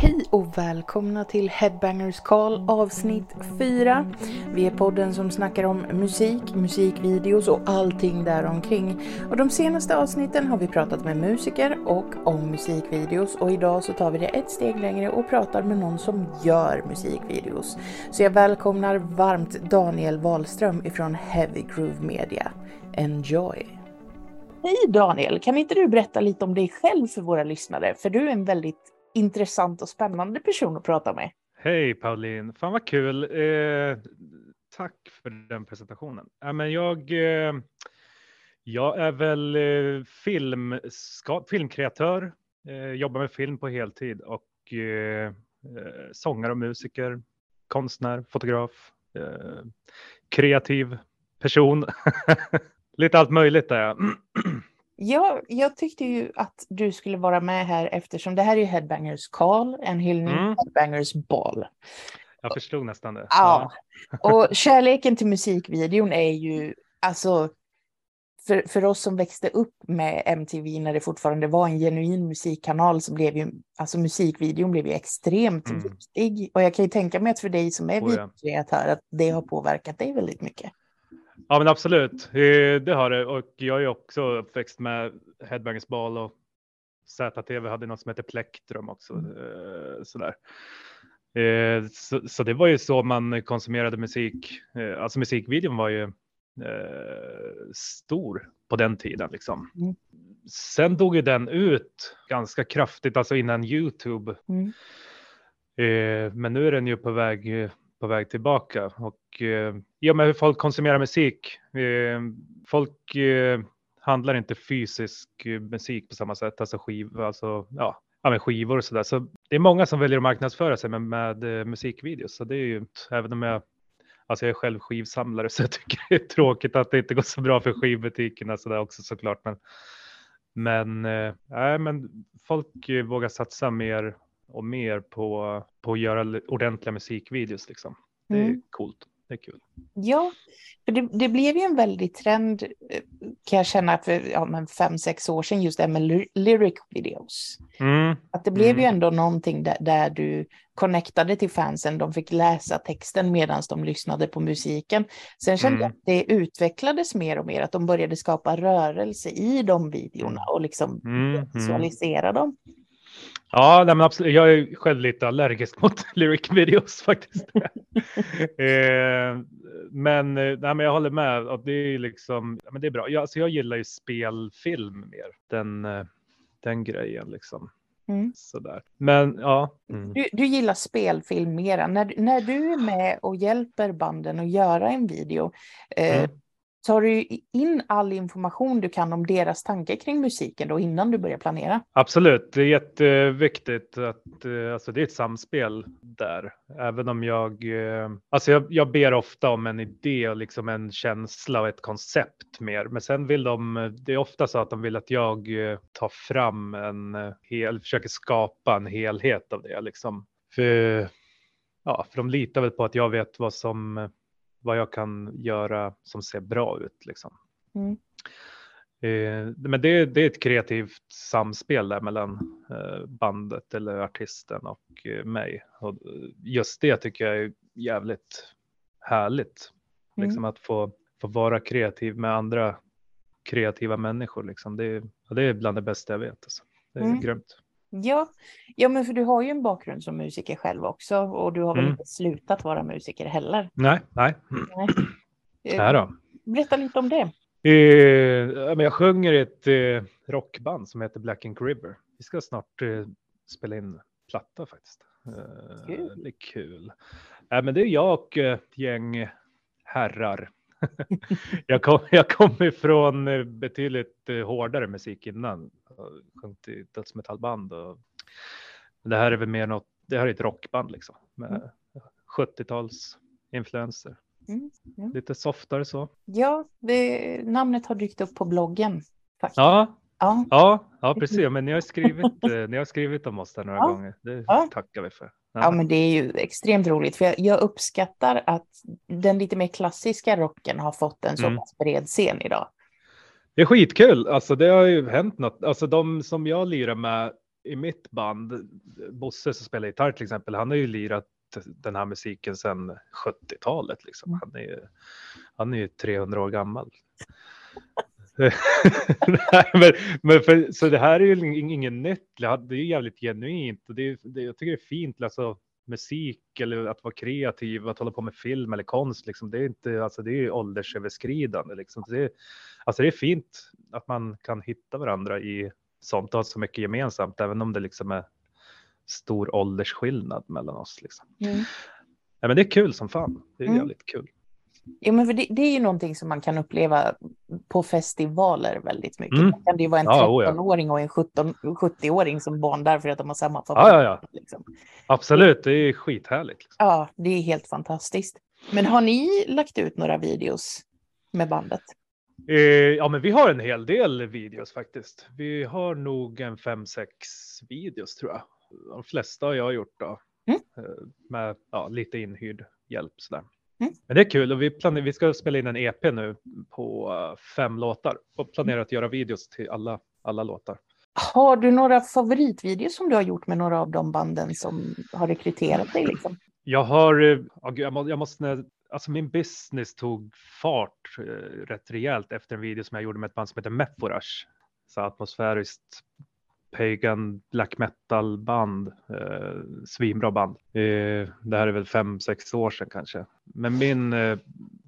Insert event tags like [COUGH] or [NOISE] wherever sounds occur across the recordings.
Hej och välkomna till Headbangers Call avsnitt 4. Vi är podden som snackar om musik, musikvideos och allting däromkring. Och de senaste avsnitten har vi pratat med musiker och om musikvideos och idag så tar vi det ett steg längre och pratar med någon som gör musikvideos. Så jag välkomnar varmt Daniel Wahlström ifrån Heavy Groove Media. Enjoy! Hej Daniel, kan inte du berätta lite om dig själv för våra lyssnare? För du är en väldigt intressant och spännande person att prata med. Hej Pauline, fan vad kul. Eh, tack för den presentationen. Äh, men jag, eh, jag är väl eh, film, ska, filmkreatör, eh, jobbar med film på heltid och eh, eh, sångare och musiker, konstnär, fotograf, eh, kreativ person. [LAUGHS] Lite allt möjligt är jag. [CLEARS THROAT] Ja, jag tyckte ju att du skulle vara med här eftersom det här är Headbangers Call, en hyllning mm. Headbangers Ball. Jag förstod nästan det. Ja, och [LAUGHS] kärleken till musikvideon är ju, alltså, för, för oss som växte upp med MTV när det fortfarande var en genuin musikkanal så blev ju, alltså musikvideon blev ju extremt mm. viktig. Och jag kan ju tänka mig att för dig som är oh, videokreatör att det har påverkat dig väldigt mycket. Ja, men absolut. Det har det. Och jag är också uppväxt med Headbangers Ball och ZTV hade något som heter Plektrum också. Eh, sådär. Eh, så, så, det var ju så man konsumerade musik. Eh, alltså musikvideon var ju stor på den tiden liksom. Mm. Sen dog ju den ut ganska kraftigt, alltså innan Youtube. Mm. Men nu är den ju på väg på väg tillbaka och eh, i och med hur folk konsumerar musik. Eh, folk eh, handlar inte fysisk eh, musik på samma sätt, alltså skiv, alltså ja, ja med skivor och sådär. Så det är många som väljer att marknadsföra sig med, med eh, musikvideos, så det är ju även om jag Alltså jag är själv skivsamlare [LAUGHS] så jag tycker det är tråkigt att det inte går så bra för skivbutikerna så där också såklart. Men, men, äh, men folk eh, vågar satsa mer och mer på, på att göra ordentliga musikvideos. Liksom. Det är mm. coolt. Det är kul. Ja, för det, det, blev ju en väldig trend eh, kan jag känna för ja, men fem, sex år sedan just det med lyric videos. Mm. Att det blev mm. ju ändå någonting där, där, du connectade till fansen. De fick läsa texten medan de lyssnade på musiken. Sen kände jag mm. att det utvecklades mer och mer, att de började skapa rörelse i de videorna och liksom mm, mm. visualisera dem. Ja, nej, men absolut. Jag är själv lite allergisk [LAUGHS] mot lyric videos faktiskt. [LAUGHS] eh, men, nej, men jag håller med. Och det är liksom, men det är bra. Jag, alltså, jag gillar ju spelfilm mer. Den, eh, den grejen liksom. Mm. Sådär. Men ja. Mm. Du, du gillar spelfilm mera. När, när du är med och hjälper banden att göra en video, eh, mm tar du in all information du kan om deras tankar kring musiken då innan du börjar planera? Absolut, det är jätteviktigt att eh, alltså det är ett samspel där. Även om jag, eh, alltså jag, jag ber ofta om en idé och liksom en känsla och ett koncept mer. Men sen vill de, det är ofta så att de vill att jag eh, tar fram en hel, försöker skapa en helhet av det liksom. För, ja, för de litar väl på att jag vet vad som vad jag kan göra som ser bra ut. Liksom. Mm. Eh, men det, det, är ett kreativt samspel där mellan eh, bandet eller artisten och eh, mig. Och just det tycker jag är jävligt härligt. Mm. Liksom att få, få vara kreativ med andra kreativa människor. Liksom. Det, det är bland det bästa jag vet. Alltså. Det är mm. grymt. Ja. ja, men för du har ju en bakgrund som musiker själv också och du har väl mm. inte slutat vara musiker heller? Nej, nej. nej. nej då. Berätta lite om det. Eh, jag sjunger i ett eh, rockband som heter Black Ink River. Vi ska snart eh, spela in platta faktiskt. Eh, kul. Det är kul. Eh, men det är jag och ett gäng herrar. [LAUGHS] jag, kom, jag kom ifrån eh, betydligt eh, hårdare musik innan. Sjungit i dödsmetallband och det här är väl mer något, det här är ett rockband liksom med mm. 70-tals influenser. Mm, ja. Lite softare så. Ja, det, namnet har dykt upp på bloggen. Faktiskt. Ja, Ja. ja, ja, precis. Men ni har skrivit, [LAUGHS] eh, ni har skrivit om oss där några ja. gånger. Det ja. tackar vi för. Ja. ja. men det är ju extremt roligt, för jag, jag, uppskattar att den lite mer klassiska rocken har fått en så mm. pass bred scen idag. Det är skitkul. Alltså, det har ju hänt något. Alltså, de som jag lirar med i mitt band, Bosse som spelar gitarr till exempel, han har ju lirat den här musiken sedan 70-talet. Liksom. Mm. Han, är, ju- han är ju 300 år gammal. [LAUGHS] [LAUGHS] men, men för, så det här är ju ing- inget nytt, det är ju jävligt genuint och det, är- det, jag tycker det är fint, alltså musik eller att vara kreativ, att hålla på med film eller konst, liksom, det är inte, alltså det är åldersöverskridande. Liksom. Det, är, alltså det är fint att man kan hitta varandra i sånt och ha så mycket gemensamt, även om det liksom är stor åldersskillnad mellan oss. Liksom. Mm. Ja, men det är kul som fan. Det är Mm. jävligt kul. Ja, men det, det är ju någonting som man kan uppleva på festivaler väldigt mycket. Mm. Då kan det ju vara en Ja, oh ja. 13-åring och en 17 70-åring som bondar för att de har samma favorit. Ja, ja, ja. Liksom. Absolut, det är skithärligt. Liksom. ja, det är helt fantastiskt. Men har ni lagt ut några videos med bandet? Eh, ja, men vi har en hel del videos faktiskt. Vi har nog en fem, sex videos tror jag. De flesta har jag gjort då. Mm. Eh, Med ja, lite inhyrd hjälp sådär. Mm. Men det är kul och vi, planerar, vi ska spela in en EP nu på eh, fem låtar och planerar att göra videos till alla, alla låtar. Har du några favoritvideos som du har gjort med några av de banden som har rekryterat dig? Liksom? Jag har, eh, jag måste, alltså min business tog fart eh, rätt rejält efter en video som jag gjorde med ett band som heter Meforash. Så atmosfäriskt pagan black metal band, eh, svinbra band. Eh, det här är väl fem, sex år sedan kanske. Men min eh,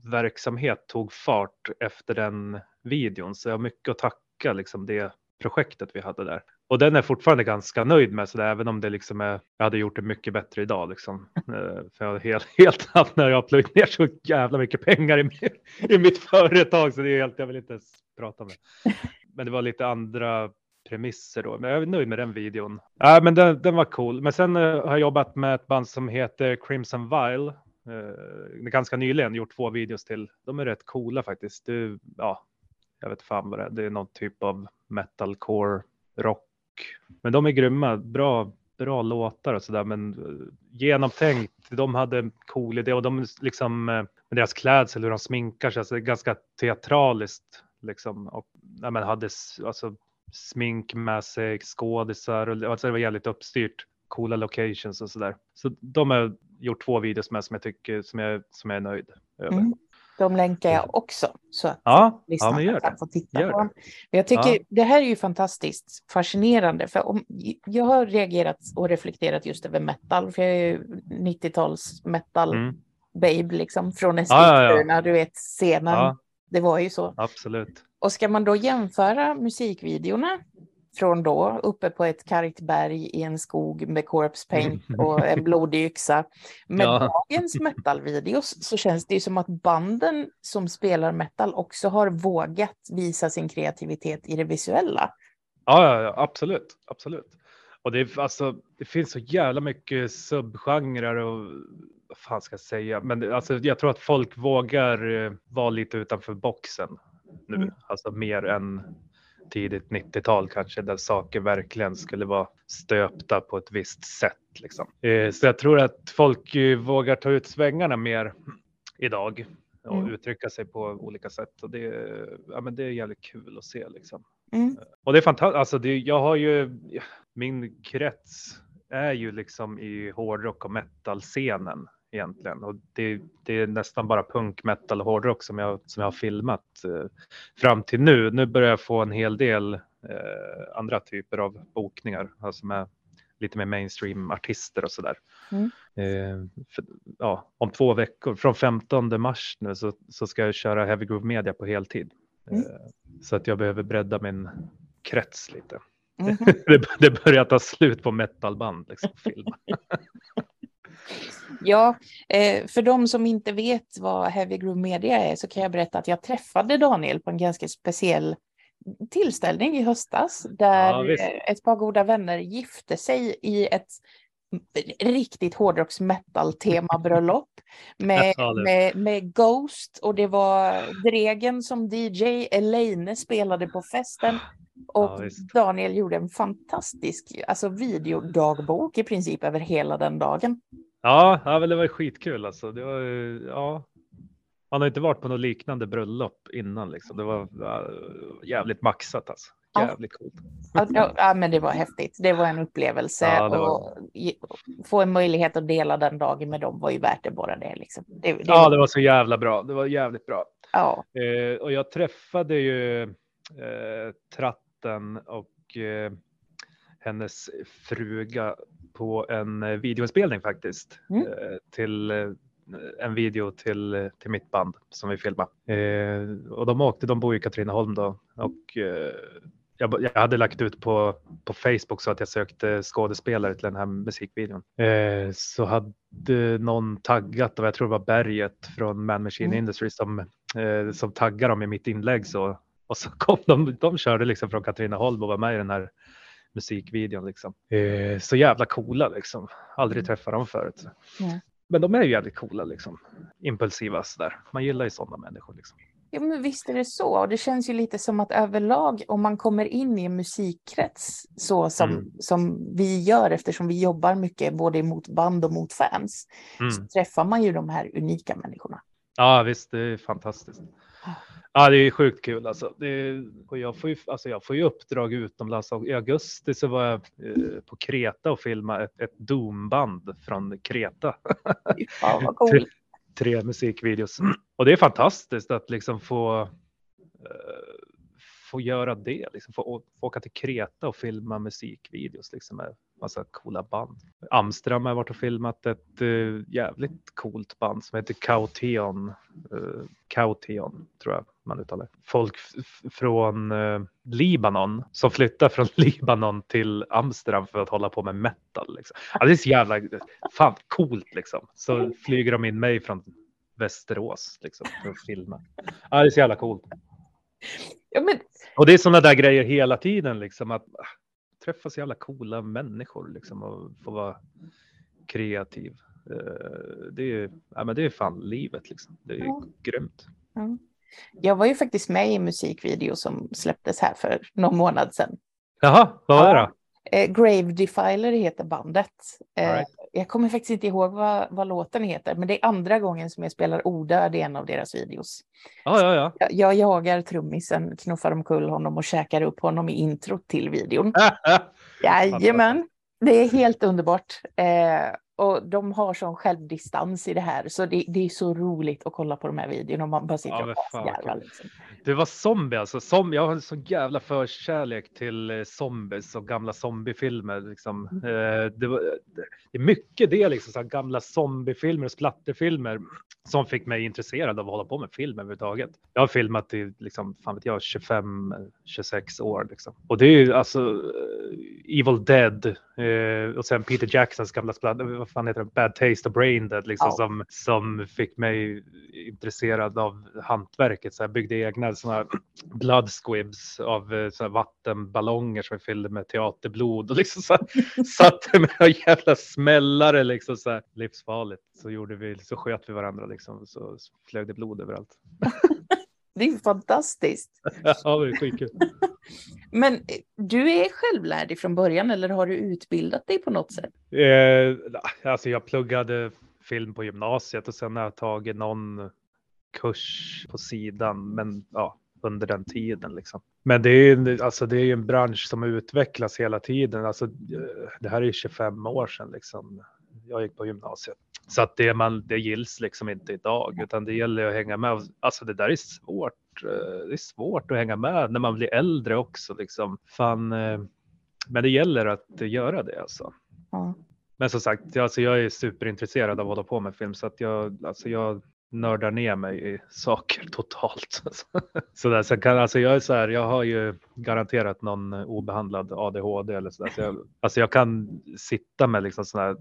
verksamhet tog fart efter den videon, så jag har mycket att tacka liksom det projektet vi hade där. Och den är fortfarande ganska nöjd med, så där, även om det liksom är, jag hade gjort det mycket bättre idag. Liksom. [LAUGHS] Eh, för jag har helt, [LAUGHS] helt annat när jag har plöjt ner så jävla mycket pengar i, i mitt företag, så det är helt, jag vill inte ens prata om det. [LAUGHS] Men det var lite andra premisser då, men jag är nöjd med den videon. Ja, men den, den var cool. Men sen eh, har jag jobbat med ett band som heter Crimson Vile. Uh, ganska nyligen gjort två videos till. De är rätt coola faktiskt. Du, ja, jag vet fan vad det är. Det är någon typ av metalcore rock. Men de är grymma, bra, bra låtar och sådär. Men eh, genomtänkt. De hade en cool idé och de liksom eh, med deras klädsel, hur de sminkar sig, alltså det är ganska teatraliskt liksom. Och nej, men hade alltså smink med sig, skådisar och alltså det var jävligt uppstyrt. Coola locations och sådär. Så de har gjort två videos med som jag tycker som jag, som jag är nöjd över. Mm. De länkar jag också så att Ja, ja, lyssnarna gör kan få titta Gör på dem. Jag tycker Ja. det här är ju fantastiskt fascinerande. För om, jag har reagerat och reflekterat just över metal. För jag är ju 90-tals metal Mm. babe liksom. Från Ja, ja, ja. Eskilstuna, du vet scenen. Ja, Det var ju så. absolut. Och ska man då jämföra musikvideorna från då, uppe på ett kargt berg i en skog med corpse paint och en blodig yxa, med Ja. dagens metalvideos så känns det ju som att banden som spelar metal också har vågat visa sin kreativitet i det visuella. Ja, ja, ja absolut, absolut. Och det, är, alltså, det finns så jävla mycket subgenrer och vad fan ska jag säga? Men alltså, jag tror att folk vågar eh, vara lite utanför boxen nu, Mm. alltså mer än tidigt 90-tal kanske, där saker verkligen skulle vara stöpta på ett visst sätt. Liksom. Eh, så jag tror att folk eh, vågar ta ut svängarna mer idag och Mm. uttrycka sig på olika sätt. Och det, ja, men det är jävligt kul att se. Liksom. Mm. Och det är fantastiskt. Alltså det, jag har ju min krets är ju liksom i hårdrock och metal-scenen egentligen. Och det, det är nästan bara punk, metal och hårdrock som jag, som jag har filmat eh, fram till nu. Nu börjar jag få en hel del eh, andra typer av bokningar, alltså med lite mer mainstream artister och sådär. Mm. Eh, för, ja, om två veckor, från 15 mars nu så, så ska jag köra Heavy Groove Media på heltid. Mm. Eh, så att jag behöver bredda min krets lite. Mhm. [LAUGHS] Det, det börjar ta slut på metalband. Liksom, film. [LAUGHS] Ja, eh, för de som inte vet vad Heavy Groove Media är så kan jag berätta att jag träffade Daniel på en ganska speciell tillställning i höstas där Ja, eh, ett par goda vänner gifte sig i ett riktigt hårdrocks metal tema bröllop med, Ja, med, med Ghost och det var Dregen som DJ, Elaine spelade på festen och Ja. Daniel gjorde en fantastisk alltså videodagbok i princip över hela den dagen. Ja, ja det var skitkul alltså. Det var, ja. Man har inte varit på något liknande bröllop innan liksom. Det var jävligt maxat alltså. jävligt coolt. Ja, ja, men det var häftigt. Det var en upplevelse Ja, var- och få en möjlighet att dela den dagen med dem var ju värt det bara det. Liksom. det, det Ja, det var så jävla bra. Det var jävligt bra. ja. Eh, och jag träffade ju eh, Tratten och eh, hennes fruga på en eh, videoinspelning faktiskt. Mm. Eh, till eh, en video till, till mitt band som vi filmade. Eh, och de åkte, de bor i Katrineholm då. Och eh, jag, jag hade lagt ut på, på Facebook så att jag sökte skådespelare till den här musikvideon. Eh, så hade någon taggat och jag tror det var Berget från Man Machine Mm. Industries som, som taggade dem i mitt inlägg. Så, och så kom de, de körde liksom från Katrineholm och var med i den här musikvideon. Liksom. Eh, så jävla coola liksom. Aldrig träffat dem förut. Nej. Men de är ju jävligt coola liksom. Impulsiva sådär. Man gillar ju sådana människor liksom. ja, men visst är det så. Och det känns ju lite som att överlag om man kommer in i en musikkrets så som, Mm. som vi gör eftersom vi jobbar mycket både mot band och mot fans så Mm. träffar man ju de här unika människorna. Ja visst, det är fantastiskt. Ja, det är sjukt kul alltså. Det och jag, får ju, alltså jag får ju uppdrag utomlands. I augusti så var jag eh, på Kreta och filmade ett, ett Doom-band från Kreta. Ja, vad [LAUGHS] coolt. Tre musikvideos. Och det är fantastiskt att liksom få, eh, få göra det. Liksom få, få åka till Kreta och filma musikvideos liksom med massa coola band. Amsterdam har varit och filmat ett eh, jävligt coolt band som heter Caution. Uh, Caution tror jag man uttalar. Folk från eh, Libanon som flyttar från [LAUGHS] Libanon till Amsterdam för att hålla på med metal. Liksom. Ja, det är så jävla fan coolt liksom. Så flyger de in mig från Västerås liksom, för att filma. Ja, det är så jävla coolt. Ja, men, Och det är sådana där grejer hela tiden liksom att ah, träffa så jävla coola människor liksom och få vara kreativ. Eh, Det är, ja, men det är fan livet liksom. Det är Ja. grymt. ja. Jag var ju faktiskt med i en musikvideo som släpptes här för någon månad sedan. Jaha, vad var det då? Eh, Grave Defiler heter bandet. Eh, right. Jag kommer faktiskt inte ihåg vad, vad låten heter, men det är andra gången som jag spelar odöd i en av deras videos. Ja, ja, ja. Jag, jag jagar trummisen, knuffar omkull honom och käkar upp honom i introt till videon. [LAUGHS] Jajamän, det är helt underbart. Eh, och de har sån självdistans i det här, så det, det är så roligt att kolla på de här videorna. Man bara sitter Ja, och asgarvar. Liksom. Det var zombie alltså. Som, jag har en så jävla förkärlek till eh, zombies och gamla zombiefilmer. Liksom. Mm. Eh, det, var, det är mycket det, liksom, så gamla zombiefilmer och splatterfilmer som fick mig intresserad av att hålla på med film överhuvudtaget. Jag har filmat i liksom, fan vet jag, 25-26 år. Liksom. Och det är ju alltså eh, Evil Dead eh, och sen Peter Jacksons gamla splatter, fan heter det, Bad Taste och Brain Dead liksom, Ja. som, som fick mig intresserad av hantverket. Så jag byggde egna här blood squibs av eh, såna vattenballonger som jag fyllde med teaterblod och liksom så här, [LAUGHS] satte med en jävla smällare liksom så här, livsfarligt. Så gjorde vi, så sköt vi varandra liksom så flög det blod överallt. [LAUGHS] Det är ju fantastiskt. [LAUGHS] ja, det är skitkul. [LAUGHS] Men eh, du är självlärd från början eller har du utbildat dig på något sätt? Eh, alltså jag pluggade film på gymnasiet och sen har jag tagit någon kurs på sidan, men ja, under den tiden liksom. Men det är ju alltså det är en bransch som utvecklas hela tiden. Alltså, eh, det här är ju 25 år sedan liksom. Jag gick på gymnasiet. Så att det, man, det gills liksom inte idag, utan det gäller att hänga med. Alltså det där är svårt. eh, Det är svårt att hänga med när man blir äldre också liksom. Fan, eh, men det gäller att göra det alltså. Ja. Men som sagt, alltså jag är superintresserad av att hålla på med film så att jag, alltså jag nördar ner mig i [LAUGHS] saker totalt. [LAUGHS] så där, sen kan, alltså jag är så här, jag har ju garanterat någon obehandlad ADHD eller så där. Så jag, alltså jag kan sitta med liksom sådana här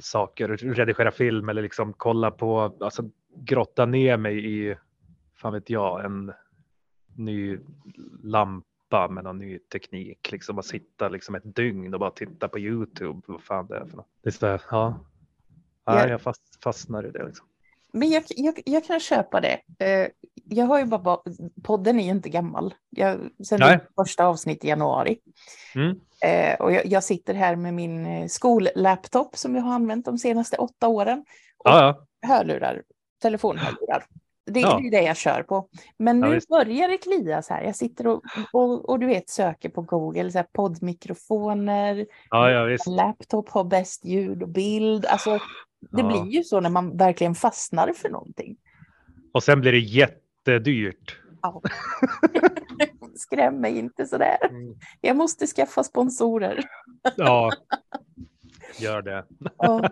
saker, redigera film eller liksom kolla på, alltså grotta ner mig i, fan vet jag, en ny lampa med någon ny teknik. Liksom att sitta liksom ett dygn och bara titta på Youtube. Vad fan det är för något. Det är så här, ja. Ja. ja jag fast, fastnar i det liksom. Men jag, jag, jag kan köpa det. Jag har ju bara, podden är ju inte gammal. Jag sände första avsnitt i januari. Mm. Eh, Och jag, jag sitter här med min eh, skollaptop som jag har använt de senaste åtta åren. Och Ja, ja. hörlurar, telefonhörlurar. Det, Ja. det är det jag kör på. Men Ja, nu visst. börjar det klia så här. Jag sitter och, och, och du vet söker på Google, så här, poddmikrofoner, Ja, ja laptop har bäst ljud och bild. Alltså, det Ja. blir ju så när man verkligen fastnar för någonting. Och sen blir det jättedyrt. Ja. [LAUGHS] Skräm mig inte sådär. Jag måste skaffa sponsorer. Ja, gör det. [LAUGHS] Ja.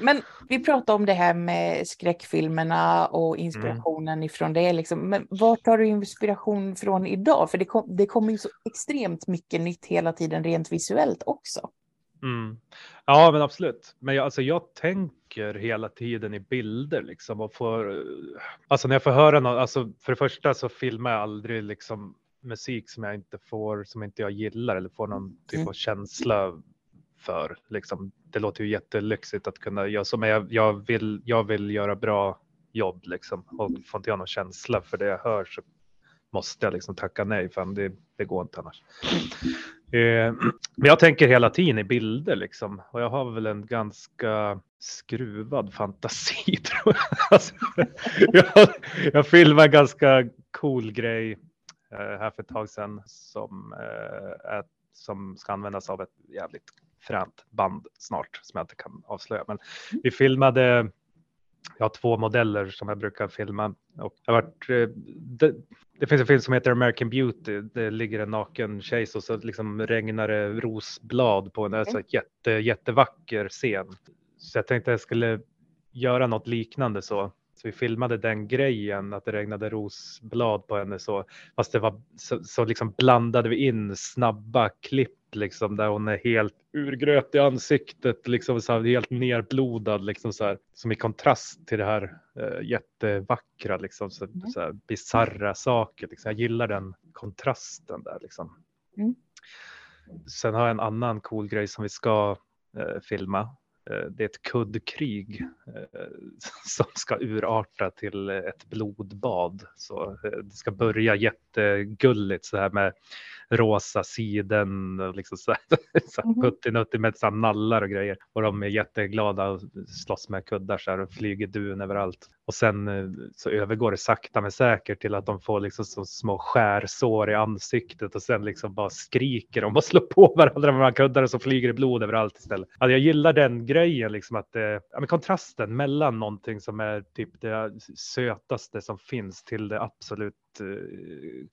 Men vi pratade om det här med skräckfilmerna och inspirationen ifrån det. Liksom. Men var tar du inspiration från idag? För det, kom, det kommer ju så extremt mycket nytt hela tiden rent visuellt också. Mm. Ja, men absolut. Men jag, alltså, jag tänker hela tiden i bilder liksom och får. Alltså när jag får höra något, alltså för det första så filmar jag aldrig liksom musik som jag inte får, som inte jag gillar eller får någon typ Mm. av känsla för. Liksom, det låter ju jättelyxigt att kunna göra så, men jag, jag, vill, jag vill göra bra jobb liksom och får inte jag någon känsla för det jag hör så måste jag liksom tacka nej, för det, det går inte annars. Eh, men jag tänker hela tiden i bilder liksom och jag har väl en ganska skruvad fantasi [LAUGHS] tror jag. Alltså, jag, jag filmade en ganska cool grej eh, här för ett tag sedan som, eh, är, som ska användas av ett jävligt fränt band snart som jag inte kan avslöja. Men vi filmade jag har två modeller som jag brukar filma. Och jag har varit, eh, det, det finns en film som heter American Beauty. Det ligger en naken tjej och så liksom regnar det rosblad på en alltså jätte, jättevacker scen. Så jag tänkte att jag skulle göra något liknande så. Så vi filmade den grejen att det regnade rosblad på henne så. Fast det var så, så liksom blandade vi in snabba klipp liksom där hon är helt urgröt i ansiktet, liksom så här, helt nerblodad, liksom så här, som i kontrast till det här eh, jättevackra, liksom så, Mm. så här, bisarra saker. Liksom. Jag gillar den kontrasten där liksom. Mm. Sen har jag en annan cool grej som vi ska eh, filma. Eh, det är ett kuddkrig eh, [LAUGHS] som ska urarta till ett blodbad. Så eh, det ska börja jättegulligt så här med rosa siden och liksom så här, [LAUGHS] Mhm. puttinutti med så här nallar och grejer. Och de är jätteglada och slåss med kuddar så här och flyger dun överallt. Och sen eh, så övergår det sakta men säkert till att de får liksom så små skärsår i ansiktet och sen liksom bara skriker de och [LAUGHS] slår på varandra med kuddar och så flyger det blod överallt istället. Alltså jag gillar den grejen liksom att eh, ja, men kontrasten mellan någonting som är typ det sötaste som finns till det absolut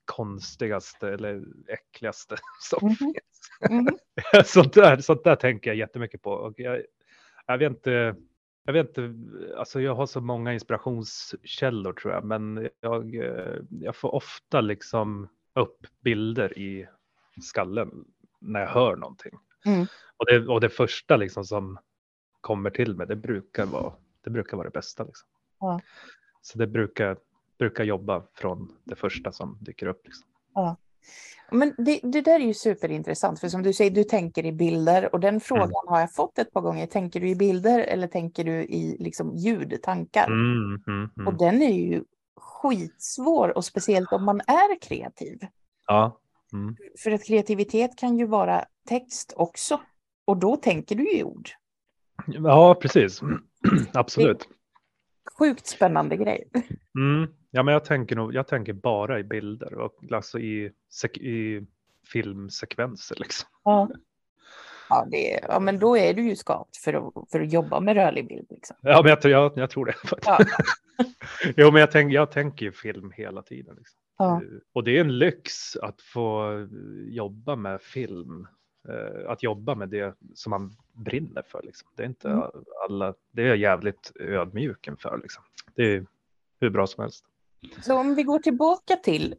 konstigaste eller äckligaste [LAUGHS] som Mhm. finns. Mhm. [LAUGHS] sånt, där, sånt där tänker jag jättemycket på. Och jag, jag vet inte, jag vet inte, alltså jag har så många inspirationskällor tror jag, men jag, eh, jag får ofta liksom upp bilder i skallen när jag hör någonting. Mm. Och, det, och det första liksom som kommer till mig, det brukar vara det, brukar vara det bästa. Liksom. Ja. Så det brukar, brukar jobba från det första som dyker upp. Liksom. Men det, det där är ju superintressant, för som du säger, du tänker i bilder och den frågan har jag fått ett par gånger. Tänker du i bilder eller tänker du i liksom ljudtankar? Mm, mm, mm. Och den är ju skitsvår och speciellt om man är kreativ. Ja. Mm. För att kreativitet kan ju vara text också. Och då tänker du i ord. ja, precis. [CLEARS THROAT] Absolut. Sjukt spännande grej. Mm. Ja, men jag tänker nog, jag tänker bara i bilder och alltså i, i filmsekvenser liksom. Ja. Ja, det, ja, men då är du ju skapt för att, för att jobba med rörlig bild. Liksom. Ja, men jag, tror- jag, jag tror det. Ja. [LAUGHS] jo, men jag, tänk, jag tänker ju film hela tiden. Liksom. Ja. Eh, Och det är en lyx att få jobba med film. Eh, Att jobba med det som man brinner för. Liksom. Det är inte Mm. alla, det är jag jävligt ödmjuk inför. Liksom. Det är hur bra som helst. Så om vi går tillbaka till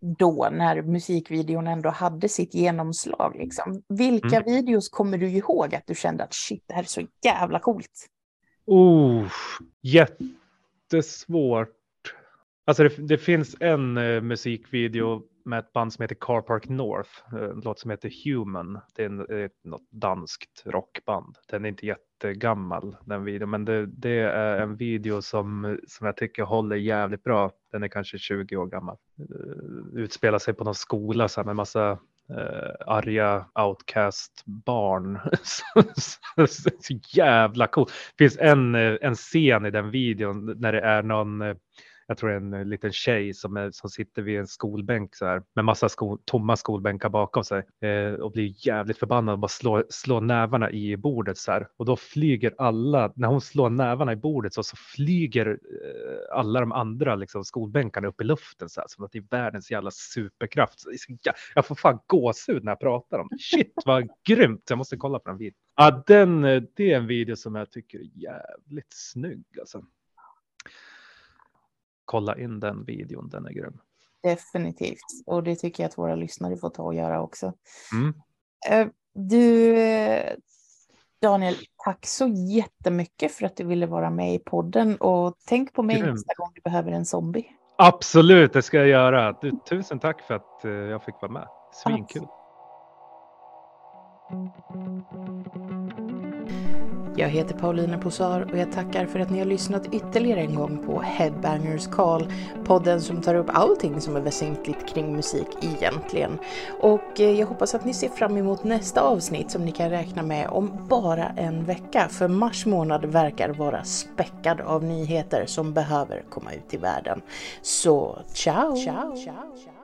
då när musikvideon ändå hade sitt genomslag. Liksom. Vilka videos kommer du ihåg att du kände att shit, det här är så jävla coolt? Oh, jättesvårt. Alltså det, det finns en eh, musikvideo med ett band som heter Car Park North, eh, en låt som heter Human. Det är, en, eh, något danskt rockband. Den är inte jättegammal den videon, men det, det är en video som, som jag tycker håller jävligt bra. Den är kanske 20 år gammal. Eh, utspelar sig på någon skola så här, med massa uh, arga outcast-barn. [LAUGHS] så, jävla cool. Det finns en, en scen i den videon när det är någon jag tror en eh, liten tjej som, är, som sitter vid en skolbänk så här med massa sko, tomma skolbänkar bakom sig eh, och blir jävligt förbannad och bara slår, slår nävarna i bordet så här. Och då flyger alla, när hon slår nävarna i bordet så, så flyger eh, alla de andra liksom, skolbänkarna upp i luften så här, som att det är världens jävla superkraft. Så, jag får fan gåshud när jag pratar om det. Shit vad [LAUGHS] grymt, jag måste kolla på den videon. Ja, den, eh, det är en video som jag tycker är jävligt snygg alltså. Kolla in den videon, den är grym. Definitivt, och det tycker jag att våra lyssnare får ta och göra också. Mm. Eh, du, Daniel, tack så jättemycket för att du ville vara med i podden och tänk på mig Grymt. nästa gång du behöver en zombie. Absolut, det ska jag göra. Du, tusen tack för att eh, jag fick vara med. Svinkul. Jag heter Paulina Posar och jag tackar för att ni har lyssnat ytterligare en gång på Headbangers Call, podden som tar upp allting som är väsentligt kring musik egentligen. Och eh, jag hoppas att ni ser fram emot nästa avsnitt som ni kan räkna med om bara en vecka, för mars månad verkar vara späckad av nyheter som behöver komma ut i världen. Så ciao! ciao, ciao, ciao.